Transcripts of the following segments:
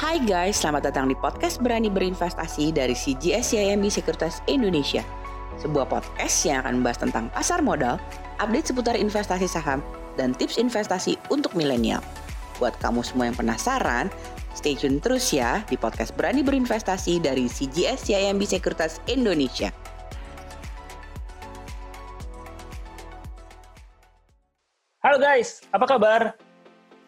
Hai guys, selamat datang di podcast Berani Berinvestasi dari CGS YMB Sekuritas Indonesia. Sebuah podcast yang akan membahas tentang pasar modal, update seputar investasi saham, dan tips investasi untuk milenial. Buat kamu semua yang penasaran, stay tune terus ya di podcast Berani Berinvestasi dari CGS YMB Sekuritas Indonesia. Halo guys, apa kabar?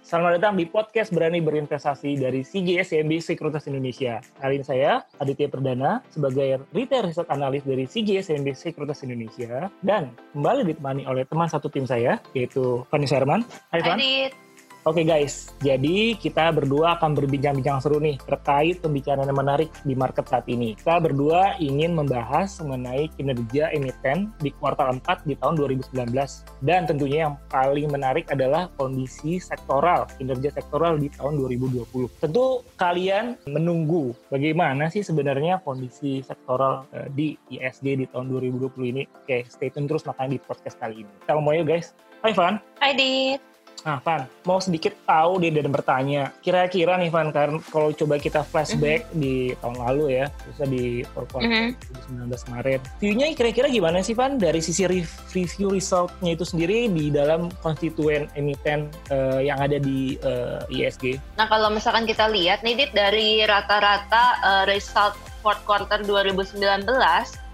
Selamat datang di podcast Berani Berinvestasi dari CGS CMB Sekuritas Indonesia. Kali ini saya, Aditya Perdana, sebagai Retail Research Analyst dari CGS CMB Sekuritas Indonesia. Dan kembali ditemani oleh teman satu tim saya, yaitu Fanny Sherman. Hai Fan. Adit. Oke guys, jadi kita berdua akan berbincang-bincang seru nih terkait pembicaraan yang menarik di market saat ini. Kita berdua ingin membahas mengenai kinerja emiten di kuartal 4 di tahun 2019. Dan tentunya yang paling menarik adalah kondisi sektoral, kinerja sektoral di tahun 2020. Tentu kalian menunggu bagaimana sih sebenarnya kondisi sektoral eh, di ISG di tahun 2020 ini. Oke, stay tune terus makanya di podcast kali ini. Kita yuk guys. Hai Van. Hai Dit. Nah, Van, mau sedikit tahu dia dan bertanya. Kira-kira nih, Van, karena kalau coba kita flashback Mhm. di tahun lalu ya, khususnya di fourth quarter Mhm. 2019 kemarin. View-nya kira-kira gimana sih, Van, dari sisi re- review result-nya itu sendiri di dalam konstituen emiten eh, yang ada di eh, ISG? Nah kalau misalkan kita lihat nih Dit dari rata-rata eh, result fourth quarter 2019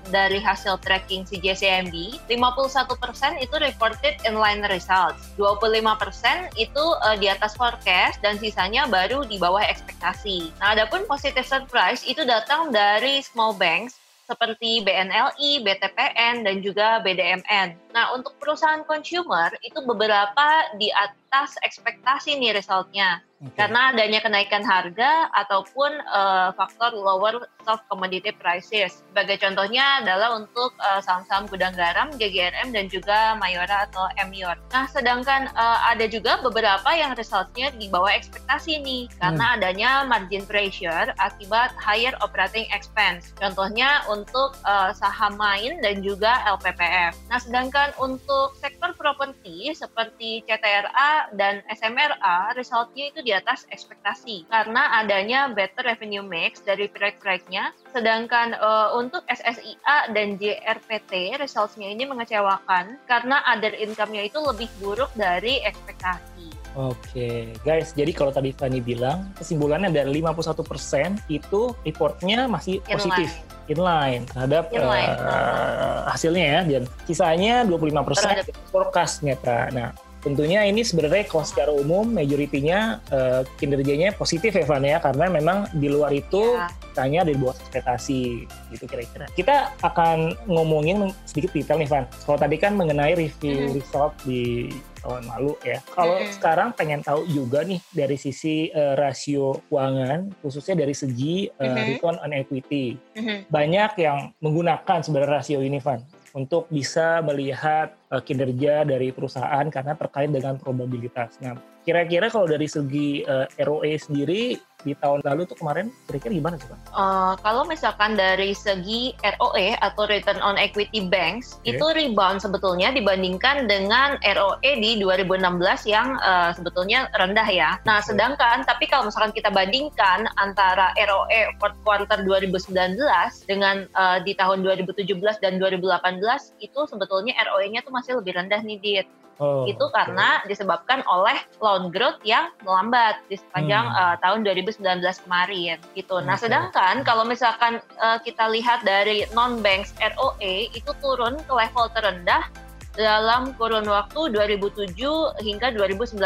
dari hasil tracking CJCMB, 51% itu reported inline results, 25% itu eh, di atas forecast dan sisanya baru di bawah ekspektasi. Nah, adapun positive surprise itu datang dari small banks seperti BNLI, BTPN, dan juga BDMN. Nah, untuk perusahaan consumer itu beberapa di atas ekspektasi nih resultnya. Oke. Karena adanya kenaikan harga ataupun eh, faktor lower soft commodity prices. Sebagai contohnya adalah untuk eh, saham-saham gudang garam, GGRM, dan juga Mayora atau Emior. Nah, sedangkan eh, ada juga beberapa yang resultnya di bawah ekspektasi nih. Karena adanya margin pressure akibat higher operating expense. Contohnya untuk eh, saham main dan juga LPPF. Nah, sedangkan untuk sektor properti seperti CTRA dan SMRA, resultnya itu di atas ekspektasi karena adanya better revenue mix dari proyek-proyeknya. Sedangkan eh, untuk SSIA dan JRPT, resultsnya ini mengecewakan karena other income-nya itu lebih buruk dari ekspektasi. Oke, guys. Jadi kalau tadi Fanny bilang, kesimpulannya dari 51% itu reportnya masih Inline. positif. Inline terhadap Inline. eh, hasilnya ya. Dan sisanya 25% Terhadap- forecast ternyata. Nah, tentunya ini sebenarnya kalau secara umum majoritinya eh, kinerjanya positif ya Van ya. Karena memang di luar itu Ya. tanya dari bawah ekspektasi gitu kira-kira. Kita akan ngomongin sedikit detail nih Van. Kalau tadi kan mengenai review Mhm. result di tahun lalu ya. Kalau Mhm. sekarang pengen tahu juga nih dari sisi eh, rasio keuangan khususnya dari segi eh, Mhm. return on equity. Mhm. Banyak yang menggunakan sebenarnya rasio ini Van untuk bisa melihat eh, kinerja dari perusahaan karena terkait dengan probabilitas. Nah, kira-kira kalau dari segi eh, ROE sendiri di tahun lalu tuh kemarin kira-kira gimana sih Van? Eh, kalau misalkan dari segi ROE atau return on equity banks Oke. itu rebound sebetulnya dibandingkan dengan ROE di 2016 yang eh, sebetulnya rendah ya. Nah, sedangkan tapi kalau misalkan kita bandingkan antara ROE fourth quarter 2019 dengan eh, di tahun 2017 dan 2018 itu sebetulnya ROE-nya tuh masih lebih rendah nih Dit. Oh, itu karena disebabkan oleh loan growth yang melambat di sepanjang Hmm. uh, tahun 2019 kemarin gitu. Nah, Oke. sedangkan kalau misalkan uh, kita lihat dari non banks ROE itu turun ke level terendah dalam kurun waktu 2007 hingga 2019.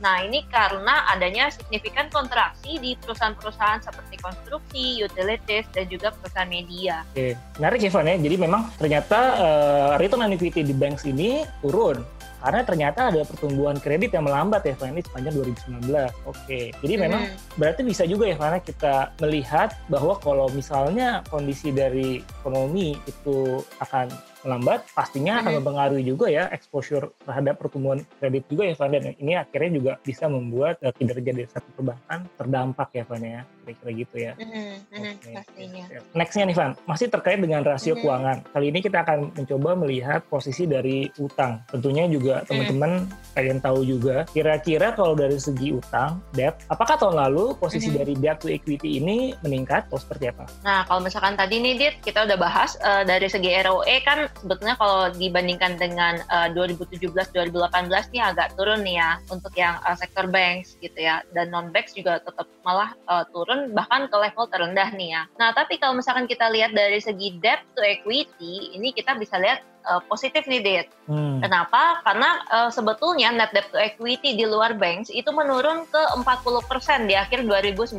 Nah, ini karena adanya signifikan kontraksi di perusahaan-perusahaan seperti konstruksi, utilities, dan juga perusahaan media. Oke, menarik ya Van ya. Jadi memang ternyata eh, return on equity di banks ini turun karena ternyata ada pertumbuhan kredit yang melambat ya Van ini sepanjang 2019. Oke, jadi memang Hmm. berarti bisa juga ya karena kita melihat bahwa kalau misalnya kondisi dari ekonomi itu akan melambat, pastinya akan Mhm. mempengaruhi juga ya exposure terhadap pertumbuhan kredit juga ya Van dan ini akhirnya juga bisa membuat eh, kinerja dari satu perbankan terdampak ya Van ya, kira-kira gitu ya. Mhm, mhm, pastinya. siap. Nextnya nih Van, masih terkait dengan rasio keuangan. Kali ini kita akan mencoba melihat posisi dari utang. Tentunya juga teman-teman pengen tahu juga, kira-kira kalau dari segi utang, debt, apakah tahun lalu posisi mm-hmm. dari debt to equity ini meningkat atau seperti apa? Nah, kalau misalkan tadi nih, Dit, kita udah bahas uh, dari segi ROE kan sebetulnya kalau dibandingkan dengan uh, 2017-2018 nih agak turun nih ya untuk yang uh, sektor banks gitu ya. Dan non-banks juga tetap malah uh, turun bahkan ke level terendah nih ya. Nah, tapi kalau misalkan kita lihat dari segi debt to equity, ini kita bisa lihat uh, positif nih, Dit. Hmm. Kenapa? Karena uh, sebetulnya net debt to equity di luar banks itu menurun ke 40% di akhir 2019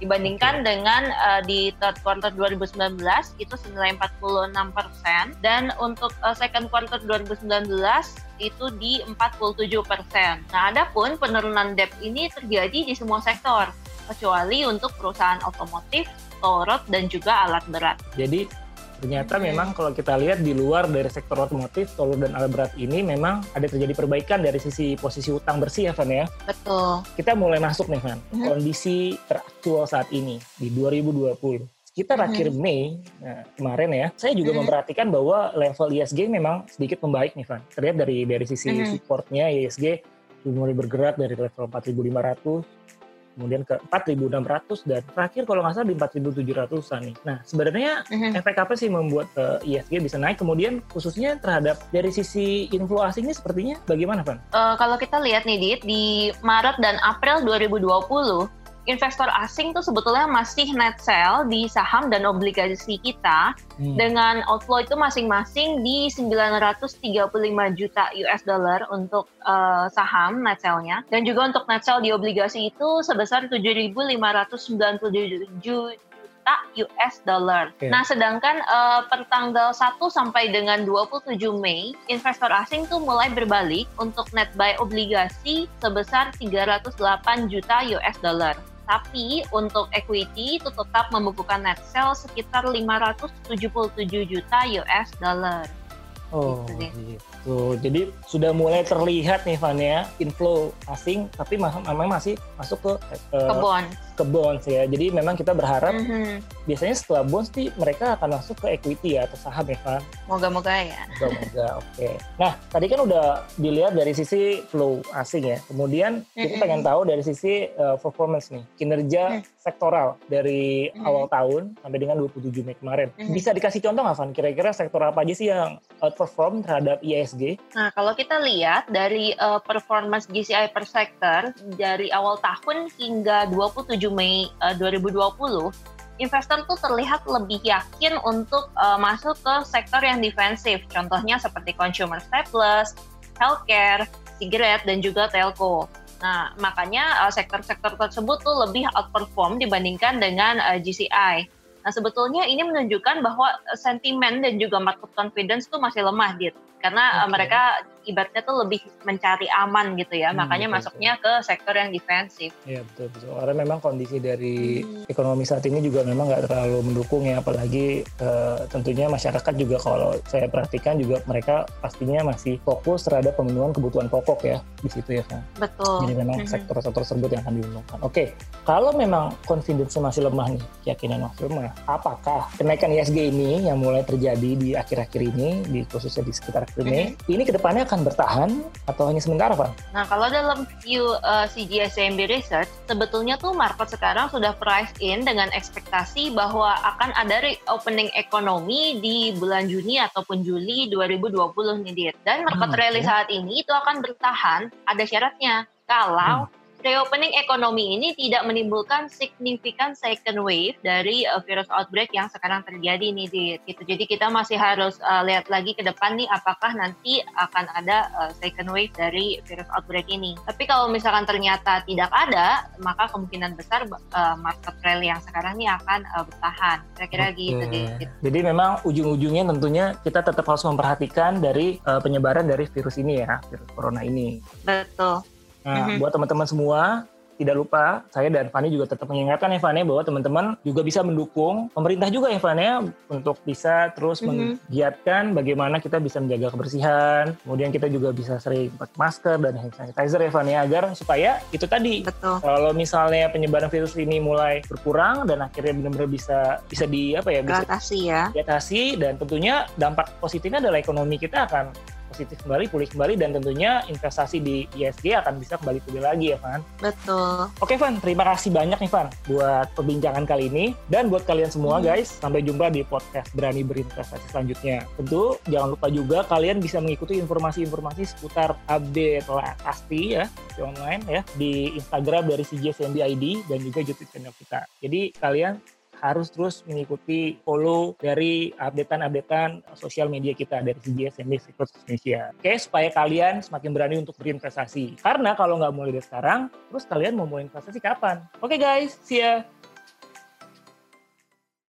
dibandingkan okay. dengan uh, di third quarter 2019 itu senilai 46% dan untuk uh, second quarter 2019 itu di 47%. Nah, adapun penurunan debt ini terjadi di semua sektor kecuali untuk perusahaan otomotif, torot dan juga alat berat. Jadi Ternyata memang kalau kita lihat di luar dari sektor otomotif, tolur dan alat berat ini memang ada terjadi perbaikan dari sisi posisi utang bersih ya Van ya. Betul. Kita mulai masuk nih Van, hmm. kondisi teraktual saat ini di 2020 sekitar hmm. akhir Mei nah, kemarin ya, saya juga hmm. memperhatikan bahwa level ISG memang sedikit membaik nih Van. Terlihat dari dari sisi hmm. supportnya ISG mulai bergerak dari level 4.500 kemudian ke 4.600 dan terakhir kalau nggak salah di 4.700an nih. Nah sebenarnya uh-huh. efek apa sih membuat uh, ISG bisa naik? Kemudian khususnya terhadap dari sisi inflow asingnya sepertinya bagaimana Van? Uh, kalau kita lihat nih Dit, di Maret dan April 2020 investor asing tuh sebetulnya masih net sell di saham dan obligasi kita hmm. dengan outflow itu masing-masing di 935 juta US dollar untuk uh, saham net sell-nya dan juga untuk net sell di obligasi itu sebesar 7.597 juta US dollar. Okay. Nah, sedangkan uh, per tanggal 1 sampai dengan 27 Mei, investor asing tuh mulai berbalik untuk net buy obligasi sebesar 308 juta US dollar. Tapi untuk equity itu tetap membukukan net sell sekitar 577 juta US dollar. Oh, gitu. gitu. Jadi sudah mulai terlihat nih Van ya, inflow asing tapi memang masih masuk ke uh, ke bonds ke bonds ya. Jadi memang kita berharap mm -hmm. Biasanya setelah bonds sih mereka akan masuk ke equity ya atau saham ya Van. Moga-moga ya. Moga-moga. Oke. Okay. Nah tadi kan udah dilihat dari sisi flow asing ya. Kemudian mm -hmm. kita pengen tahu dari sisi uh, performance nih kinerja mm -hmm. sektoral dari mm -hmm. awal tahun sampai dengan 27 Mei kemarin. Mm -hmm. Bisa dikasih contoh nggak Van? Kira-kira sektor apa aja sih yang outperform terhadap ISG? Nah kalau kita lihat dari uh, performance GCI per sektor dari awal tahun hingga 27 Mei uh, 2020, investor tuh terlihat lebih yakin untuk uh, masuk ke sektor yang defensif. Contohnya seperti consumer staples, healthcare, cigarette, dan juga telco. Nah, makanya sektor-sektor uh, tersebut tuh lebih outperform dibandingkan dengan uh, GCI. Nah, sebetulnya ini menunjukkan bahwa sentimen dan juga market confidence tuh masih lemah, Dit karena okay. mereka ibaratnya tuh lebih mencari aman gitu ya, hmm, makanya betul, masuknya betul. ke sektor yang defensif. Iya betul betul. Karena memang kondisi dari hmm. ekonomi saat ini juga memang nggak terlalu mendukung ya, apalagi uh, tentunya masyarakat juga kalau saya perhatikan juga mereka pastinya masih fokus terhadap pemenuhan kebutuhan pokok ya di situ ya kan. Betul. Jadi memang sektor-sektor tersebut yang akan diuntungkan. Oke, okay. kalau memang confidence masih lemah nih, keyakinan masih lemah, apakah kenaikan ISG ini yang mulai terjadi di akhir-akhir ini, di khususnya di sekitar ini, hmm. ini ke depannya akan bertahan atau hanya sementara, Pak? Nah, kalau dalam view uh, CGS CMB Research, sebetulnya tuh market sekarang sudah price in dengan ekspektasi bahwa akan ada reopening ekonomi di bulan Juni ataupun Juli 2020 nih, Dit. Dan market hmm, rally saat ini itu akan bertahan, ada syaratnya. Kalau hmm reopening ekonomi ini tidak menimbulkan signifikan second wave dari uh, virus outbreak yang sekarang terjadi nih di gitu. Jadi kita masih harus uh, lihat lagi ke depan nih apakah nanti akan ada uh, second wave dari virus outbreak ini. Tapi kalau misalkan ternyata tidak ada, maka kemungkinan besar uh, market rally yang sekarang ini akan uh, bertahan. Kira-kira okay. gitu deh. Jadi memang ujung-ujungnya tentunya kita tetap harus memperhatikan dari uh, penyebaran dari virus ini ya, virus corona ini. Betul. Nah, mm -hmm. buat teman-teman semua, tidak lupa saya dan Fani juga tetap mengingatkan ya Fani bahwa teman-teman juga bisa mendukung pemerintah juga ya Fani ya untuk bisa terus mm -hmm. menggiatkan bagaimana kita bisa menjaga kebersihan. Kemudian kita juga bisa sering pakai masker dan hand sanitizer ya Fani agar supaya itu tadi Betul. kalau misalnya penyebaran virus ini mulai berkurang dan akhirnya benar-benar bisa bisa di apa ya bisa diatasi ya. Diatasi dan tentunya dampak positifnya adalah ekonomi kita akan positif kembali, pulih kembali, dan tentunya investasi di ISG akan bisa kembali pulih lagi ya, Van. Betul. Oke, Van. Terima kasih banyak nih, Van, buat perbincangan kali ini. Dan buat kalian semua, hmm. guys, sampai jumpa di podcast Berani Berinvestasi selanjutnya. Tentu, jangan lupa juga kalian bisa mengikuti informasi-informasi seputar update lah pasti ya, di online ya, di Instagram dari CJSMB ID dan juga YouTube channel kita. Jadi, kalian harus terus mengikuti follow dari updatean-updatean sosial media kita dari CGS and Secrets Indonesia. Oke, supaya kalian semakin berani untuk berinvestasi. Karena kalau nggak mulai dari sekarang, terus kalian mau mulai investasi kapan? Oke guys, see ya!